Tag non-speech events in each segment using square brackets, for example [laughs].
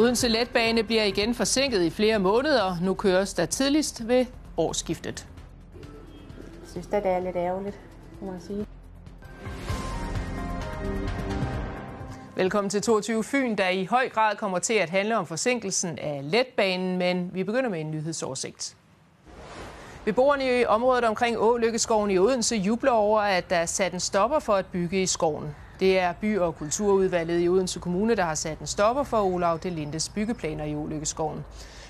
Odense Letbane bliver igen forsinket i flere måneder. Nu køres der tidligst ved årsskiftet. Jeg synes da, det er lidt ærgerligt, må man sige. Velkommen til 22 Fyn, der i høj grad kommer til at handle om forsinkelsen af letbanen, men vi begynder med en nyhedsoversigt. Beboerne i området omkring Ålykkeskoven i Odense jubler over, at der er sat en stopper for at bygge i skoven. Det er by- og kulturudvalget i Odense Kommune, der har sat en stopper for Olav de Lindes byggeplaner i Ålykkeskoven.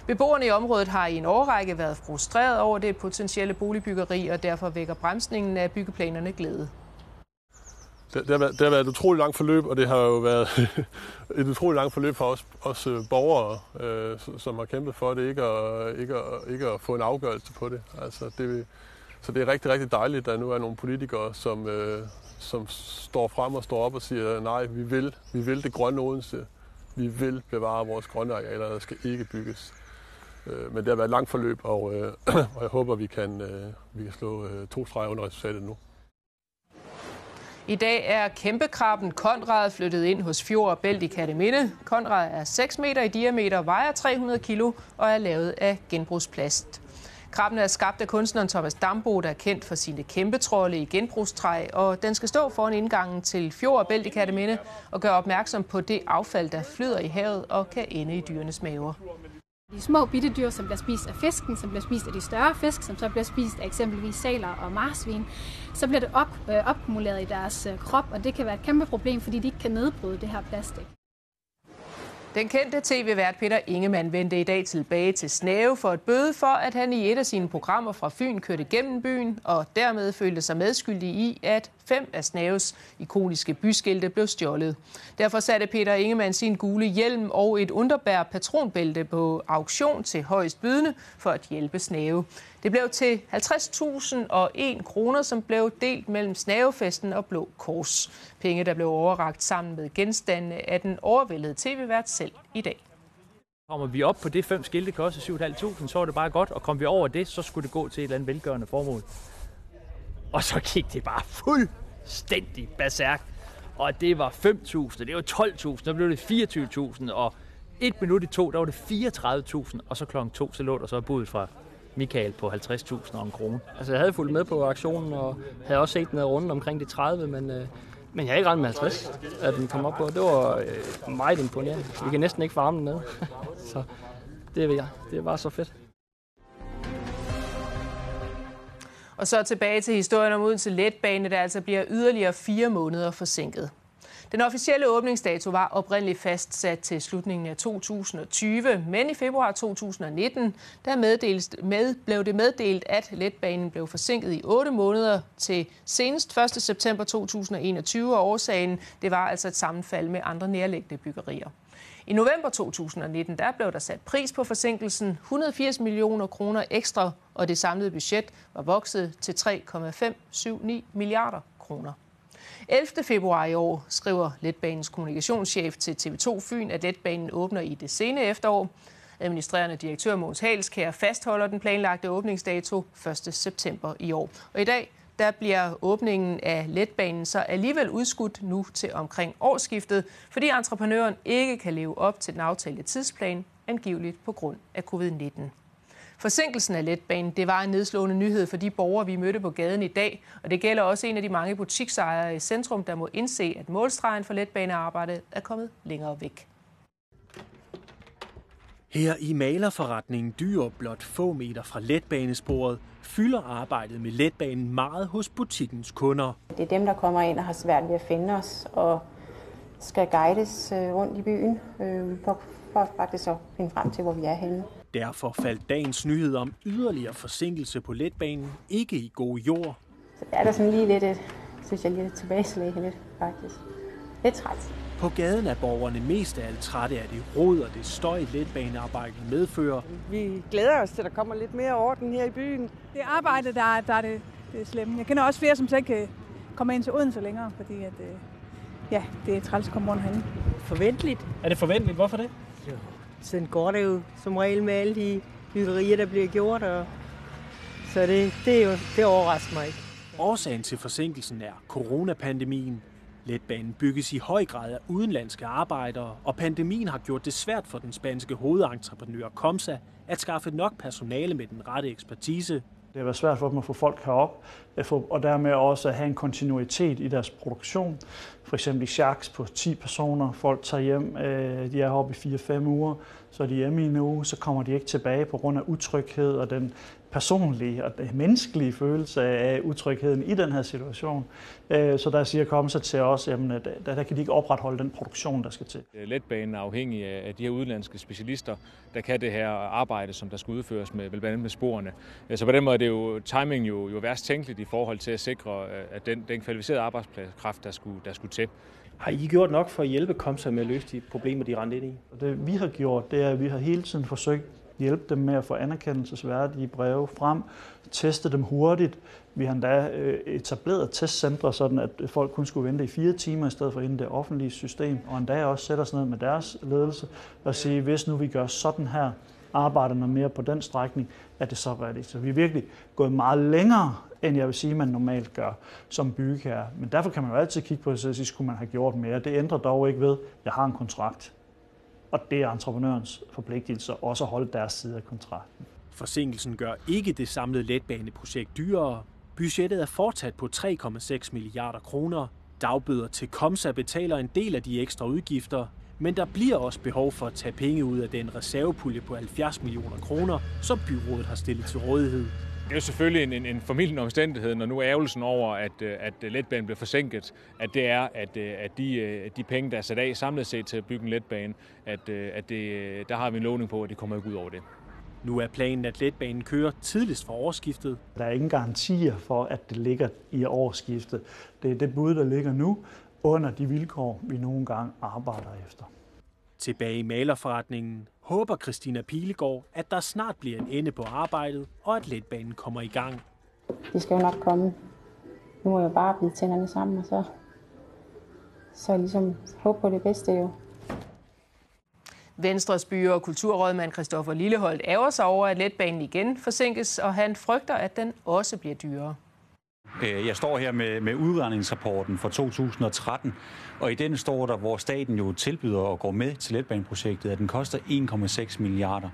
Beboerne i området har i en årrække været frustreret over det potentielle boligbyggeri, og derfor vækker bremsningen af byggeplanerne glæde. Det, det, har været, det har været et utroligt langt forløb, og det har jo været [laughs] et utroligt langt forløb for os, os øh, borgere, øh, som har kæmpet for det, ikke at, ikke, at, ikke at få en afgørelse på det. Altså, det. Så det er rigtig, rigtig dejligt, at der nu er nogle politikere, som, øh, som står frem og står op og siger, nej, vi vil, vi vil det grønne Odense. Vi vil bevare vores grønne arealer, der skal ikke bygges. Øh, men det har været et langt forløb, og, øh, [clears throat] og jeg håber, vi kan, øh, vi kan slå øh, to streger under resultatet nu. I dag er kæmpekrabben Konrad flyttet ind hos Fjord og Bælt i Katteminde. Konrad er 6 meter i diameter, vejer 300 kilo og er lavet af genbrugsplast. Krabbene er skabt af kunstneren Thomas Dambo, der er kendt for sine kæmpe trolde i genbrugstræ, og den skal stå foran indgangen til Fjord og Bæltekatteminde og gøre opmærksom på det affald, der flyder i havet og kan ende i dyrenes maver. De små bitte dyr, som bliver spist af fisken, som bliver spist af de større fisk, som så bliver spist af eksempelvis sæler og marsvin, så bliver det op, øh, opkumuleret i deres øh, krop, og det kan være et kæmpe problem, fordi de ikke kan nedbryde det her plastik. Den kendte tv-vært Peter Ingemann vendte i dag tilbage til Snave for et bøde for, at han i et af sine programmer fra Fyn kørte gennem byen og dermed følte sig medskyldig i, at fem af Snaves ikoniske byskilte blev stjålet. Derfor satte Peter Ingemann sin gule hjelm og et underbær patronbælte på auktion til højst bydende for at hjælpe Snave. Det blev til 50.001 kroner, som blev delt mellem Snavefesten og Blå Kors. Penge, der blev overragt sammen med genstande af den overvældede tv-vært selv i dag. Kommer vi op på det fem skilte koster 7.500, så er det bare godt, og kom vi over det, så skulle det gå til et eller andet velgørende formål. Og så gik det bare fuldstændig berserk. Og det var 5.000, det var 12.000, så blev det 24.000, og et minut i to, der var det 34.000, og så klokken to, så lå der så budet fra Michael på 50.000 og en krone. Altså, jeg havde fulgt med på aktionen, og havde også set den rundt omkring de 30, men, øh, men jeg havde ikke regnet med 50, at den kom op på. Det var øh, meget imponerende. Vi kan næsten ikke farme den ned. [laughs] så det jeg. Det var så fedt. Og så tilbage til historien om Odense Letbane, der altså bliver yderligere fire måneder forsinket. Den officielle åbningsdato var oprindeligt fastsat til slutningen af 2020, men i februar 2019 der med, blev det meddelt, at letbanen blev forsinket i 8 måneder til senest 1. september 2021, og årsagen det var altså et sammenfald med andre nærliggende byggerier. I november 2019 der blev der sat pris på forsinkelsen 180 millioner kroner ekstra, og det samlede budget var vokset til 3,579 milliarder kroner. 11. februar i år skriver Letbanens kommunikationschef til TV2 Fyn, at letbanen åbner i det sene efterår. Administrerende direktør Måns Halskær fastholder den planlagte åbningsdato 1. september i år. Og i dag der bliver åbningen af letbanen så alligevel udskudt nu til omkring årsskiftet, fordi entreprenøren ikke kan leve op til den aftalte tidsplan, angiveligt på grund af covid-19. Forsinkelsen af letbanen, det var en nedslående nyhed for de borgere, vi mødte på gaden i dag, og det gælder også en af de mange butiksejere i centrum, der må indse, at målstregen for letbanearbejdet er kommet længere væk. Her i malerforretningen Dyr, blot få meter fra letbanesporet, fylder arbejdet med letbanen meget hos butikkens kunder. Det er dem, der kommer ind og har svært ved at finde os og skal guides øh, rundt i byen øh, for, for faktisk at finde frem til, hvor vi er henne. Derfor faldt dagens nyhed om yderligere forsinkelse på letbanen ikke i god jord. Så er der sådan lige lidt et, synes jeg, lige et tilbageslag lidt, faktisk. Lidt træt. På gaden er borgerne mest af alt trætte af det rod og det støj, letbanearbejdet medfører. Vi glæder os til, at der kommer lidt mere orden her i byen. Det arbejdet, der er, der er det, det er slemme. Jeg kender også flere, som så ikke kommer ind til Odense længere, fordi at, ja, det er træls at komme rundt herinde. Forventeligt. Er det forventeligt? Hvorfor det? Jo, sådan går det jo som regel med alle de byggerier, der bliver gjort. Og... Så det, det, er jo, det overrasker mig ikke. Årsagen til forsinkelsen er coronapandemien. Letbanen bygges i høj grad af udenlandske arbejdere, og pandemien har gjort det svært for den spanske hovedentreprenør Comsa at skaffe nok personale med den rette ekspertise. Det har været svært for dem at få folk herop, og dermed også at have en kontinuitet i deres produktion. For eksempel i Sharks på 10 personer, folk tager hjem, øh, de er heroppe i 4-5 uger, så er de hjemme i en uge, så kommer de ikke tilbage på grund af utryghed og den personlige og menneskelige følelse af utrygheden i den her situation. Øh, så der siger Komsa til os, at der, der kan de ikke opretholde den produktion, der skal til. Letbanen er afhængig af de her udenlandske specialister, der kan det her arbejde, som der skal udføres med, blandt andet med sporene. Så på den måde er det jo timing jo, jo værst tænkeligt i forhold til at sikre, at den, den kvalificerede arbejdskraft, der skulle, der skulle til. Har I gjort nok for at hjælpe Komsa med at løse de problemer, de rendte ind i? Det vi har gjort, det er, at vi har hele tiden forsøgt hjælpe dem med at få anerkendelsesværdige breve frem, teste dem hurtigt. Vi har endda øh, etableret testcentre, sådan at folk kun skulle vente i fire timer i stedet for inden det offentlige system, og endda også sætte os ned med deres ledelse og sige, hvis nu vi gør sådan her, arbejder noget mere på den strækning, er det så rigtigt. Så vi er virkelig gået meget længere, end jeg vil sige, man normalt gør som bygherre. Men derfor kan man jo altid kigge på det og sige, skulle man have gjort mere. Det ændrer dog ikke ved, at jeg har en kontrakt. Og det er entreprenørens forpligtelse også at holde deres side af kontrakten. Forsinkelsen gør ikke det samlede letbaneprojekt dyrere. Budgettet er fortsat på 3,6 milliarder kroner. Dagbøder til Komsa betaler en del af de ekstra udgifter, men der bliver også behov for at tage penge ud af den reservepulje på 70 millioner kroner, som byrådet har stillet til rådighed. Det er jo selvfølgelig en, en, en formidlende omstændighed, når nu ærgelsen over, at, øh, at letbanen bliver forsinket, at det er, at, øh, at de, øh, de penge, der er sat af samlet set til at bygge en letbane, at, at det, der har vi en lovning på, at det kommer ikke ud over det. Nu er planen, at letbanen kører tidligst for årsskiftet. Der er ingen garantier for, at det ligger i årsskiftet. Det er det bud, der ligger nu, under de vilkår, vi nogle gange arbejder efter. Tilbage i malerforretningen håber Christina Pilegaard, at der snart bliver en ende på arbejdet, og at letbanen kommer i gang. Det skal jo nok komme. Nu må jeg bare blive tænderne sammen, og så, så ligesom håbe på det bedste jo. Venstres by- og kulturrådmand Christoffer Lilleholdt ærger sig over, at letbanen igen forsinkes, og han frygter, at den også bliver dyrere. Øh, jeg står her med, med udredningsrapporten for 2013, og i den står der, hvor staten jo tilbyder at gå med til letbaneprojektet, at den koster 1,6 milliarder.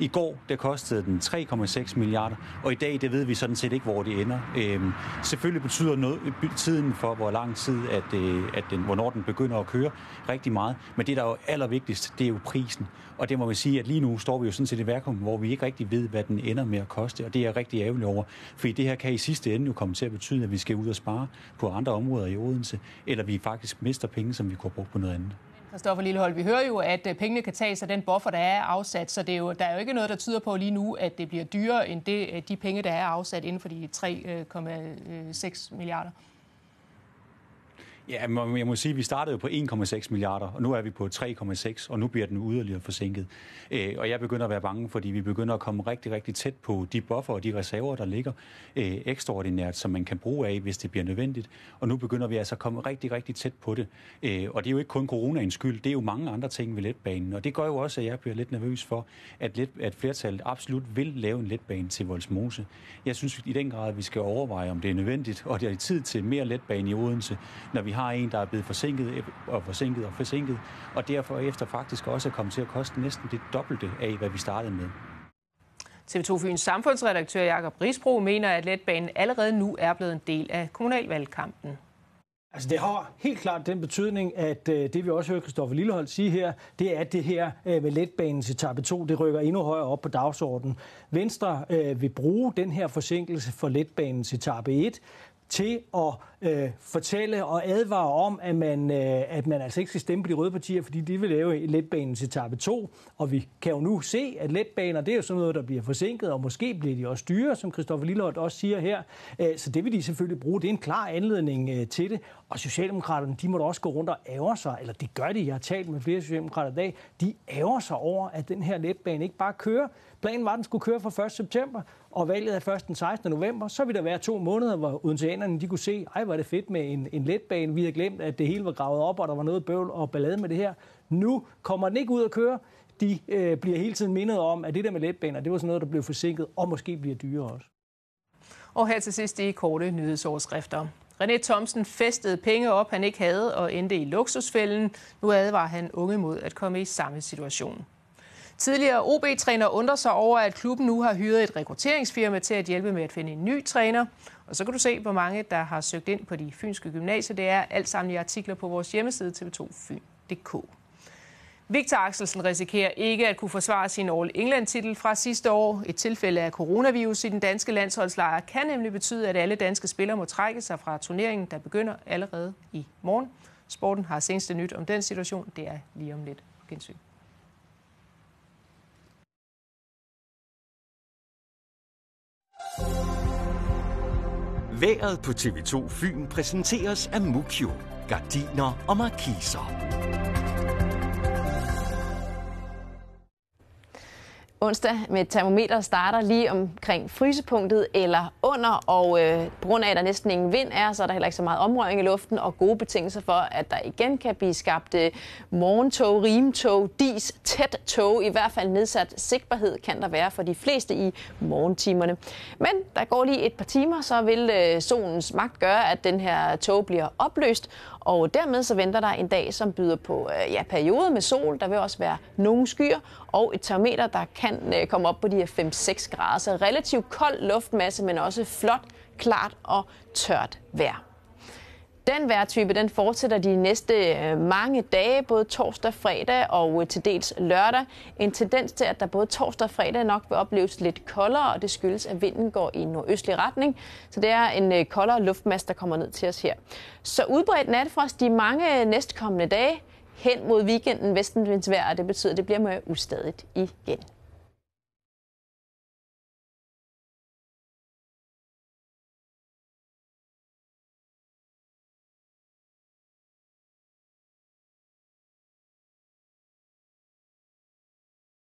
I går, der kostede den 3,6 milliarder, og i dag, det ved vi sådan set ikke, hvor det ender. Øhm, selvfølgelig betyder noget, tiden for, hvor lang tid, at, øh, at den, hvornår den begynder at køre, rigtig meget. Men det, der er jo allervigtigst, det er jo prisen. Og det må vi sige, at lige nu står vi jo sådan set i værkum, hvor vi ikke rigtig ved, hvad den ender med at koste, og det er jeg rigtig ærgerlig over. Fordi det her kan i sidste ende jo komme til at betyde, at vi skal ud og spare på andre områder i Odense, eller vi faktisk mister penge, som vi kunne bruge på noget andet. Christoffer Lillehold, vi hører jo, at øh, pengene kan tages af den buffer, der er afsat, så det er jo, der er jo ikke noget, der tyder på lige nu, at det bliver dyrere end det, øh, de penge, der er afsat inden for de 3,6 øh, milliarder. Ja, jeg må sige, at vi startede jo på 1,6 milliarder, og nu er vi på 3,6, og nu bliver den yderligere forsinket. Øh, og jeg begynder at være bange, fordi vi begynder at komme rigtig, rigtig tæt på de buffer og de reserver, der ligger øh, ekstraordinært, som man kan bruge af, hvis det bliver nødvendigt. Og nu begynder vi altså at komme rigtig, rigtig tæt på det. Øh, og det er jo ikke kun coronaens skyld, det er jo mange andre ting ved letbanen. Og det gør jo også, at jeg bliver lidt nervøs for, at, let, at flertallet absolut vil lave en letbane til Voldsmose. Jeg synes i den grad, at vi skal overveje, om det er nødvendigt, og det er tid til mere letbane i Odense, når vi har en, der er blevet forsinket og forsinket og forsinket, og derfor efter faktisk også er kommet til at koste næsten det dobbelte af, hvad vi startede med. TV2 Fyns samfundsredaktør Jakob Risbro mener, at letbanen allerede nu er blevet en del af kommunalvalgkampen. Altså det har helt klart den betydning, at øh, det vi også hører Kristoffer Lillehold sige her, det er, at det her øh, med letbanen til etape 2, det rykker endnu højere op på dagsordenen. Venstre øh, vil bruge den her forsinkelse for letbanen til etape 1 til at øh, fortælle og advare om, at man, øh, at man altså ikke skal stemme på de røde partier, fordi de vil lave letbanen til etape 2. Og vi kan jo nu se, at letbaner, det er jo sådan noget, der bliver forsinket, og måske bliver de også dyre, som Christoffer Lillehold også siger her. Øh, så det vil de selvfølgelig bruge. Det er en klar anledning øh, til det. Og Socialdemokraterne, de må da også gå rundt og ære sig, eller det gør de, jeg har talt med flere Socialdemokrater i dag, de ærer sig over, at den her letbane ikke bare kører. Planen var, at den skulle køre fra 1. september, og valget er først den 16. november. Så vil der være to måneder, hvor odenseanerne de kunne se, ej, var det fedt med en, en letbane. Vi havde glemt, at det hele var gravet op, og der var noget bøvl og ballade med det her. Nu kommer den ikke ud at køre. De øh, bliver hele tiden mindet om, at det der med letbaner, det var sådan noget, der blev forsinket, og måske bliver dyrere også. Og her til sidst i korte nyhedsoverskrifter. René Thomsen festede penge op, han ikke havde, og endte i luksusfælden. Nu advarer han unge mod at komme i samme situation. Tidligere OB-træner undrer sig over, at klubben nu har hyret et rekrutteringsfirma til at hjælpe med at finde en ny træner. Og så kan du se, hvor mange der har søgt ind på de fynske gymnasier. Det er alt sammen i artikler på vores hjemmeside tv2fyn.dk. Victor Axelsen risikerer ikke at kunne forsvare sin All England-titel fra sidste år. Et tilfælde af coronavirus i den danske landsholdslejr kan nemlig betyde, at alle danske spillere må trække sig fra turneringen, der begynder allerede i morgen. Sporten har seneste nyt om den situation. Det er lige om lidt. Gensyn. Været på TV2 Fyn præsenteres af Mukio. Gardiner og markiser. Onsdag med termometer starter lige omkring frysepunktet eller under, og øh, på grund af, at der næsten ingen vind er, så er der heller ikke så meget omrøring i luften, og gode betingelser for, at der igen kan blive skabt øh, morgentog, rimtog, dis, tæt tog, i hvert fald nedsat sigtbarhed kan der være for de fleste i morgentimerne. Men der går lige et par timer, så vil øh, solens magt gøre, at den her tog bliver opløst, og dermed så venter der en dag, som byder på øh, ja, perioder med sol. Der vil også være nogle skyer og et termometer, der kan øh, komme op på de her 5-6 grader. Så relativt kold luftmasse, men også flot, klart og tørt vejr. Den vejrtype den fortsætter de næste øh, mange dage, både torsdag, fredag og øh, til dels lørdag. En tendens til, at der både torsdag og fredag nok vil opleves lidt koldere, og det skyldes, at vinden går i nordøstlig retning. Så det er en øh, koldere luftmasse, der kommer ned til os her. Så udbredt natfrost de mange næstkommende dage hen mod weekenden vestenvindsvejr, og det betyder, at det bliver mere ustadigt igen.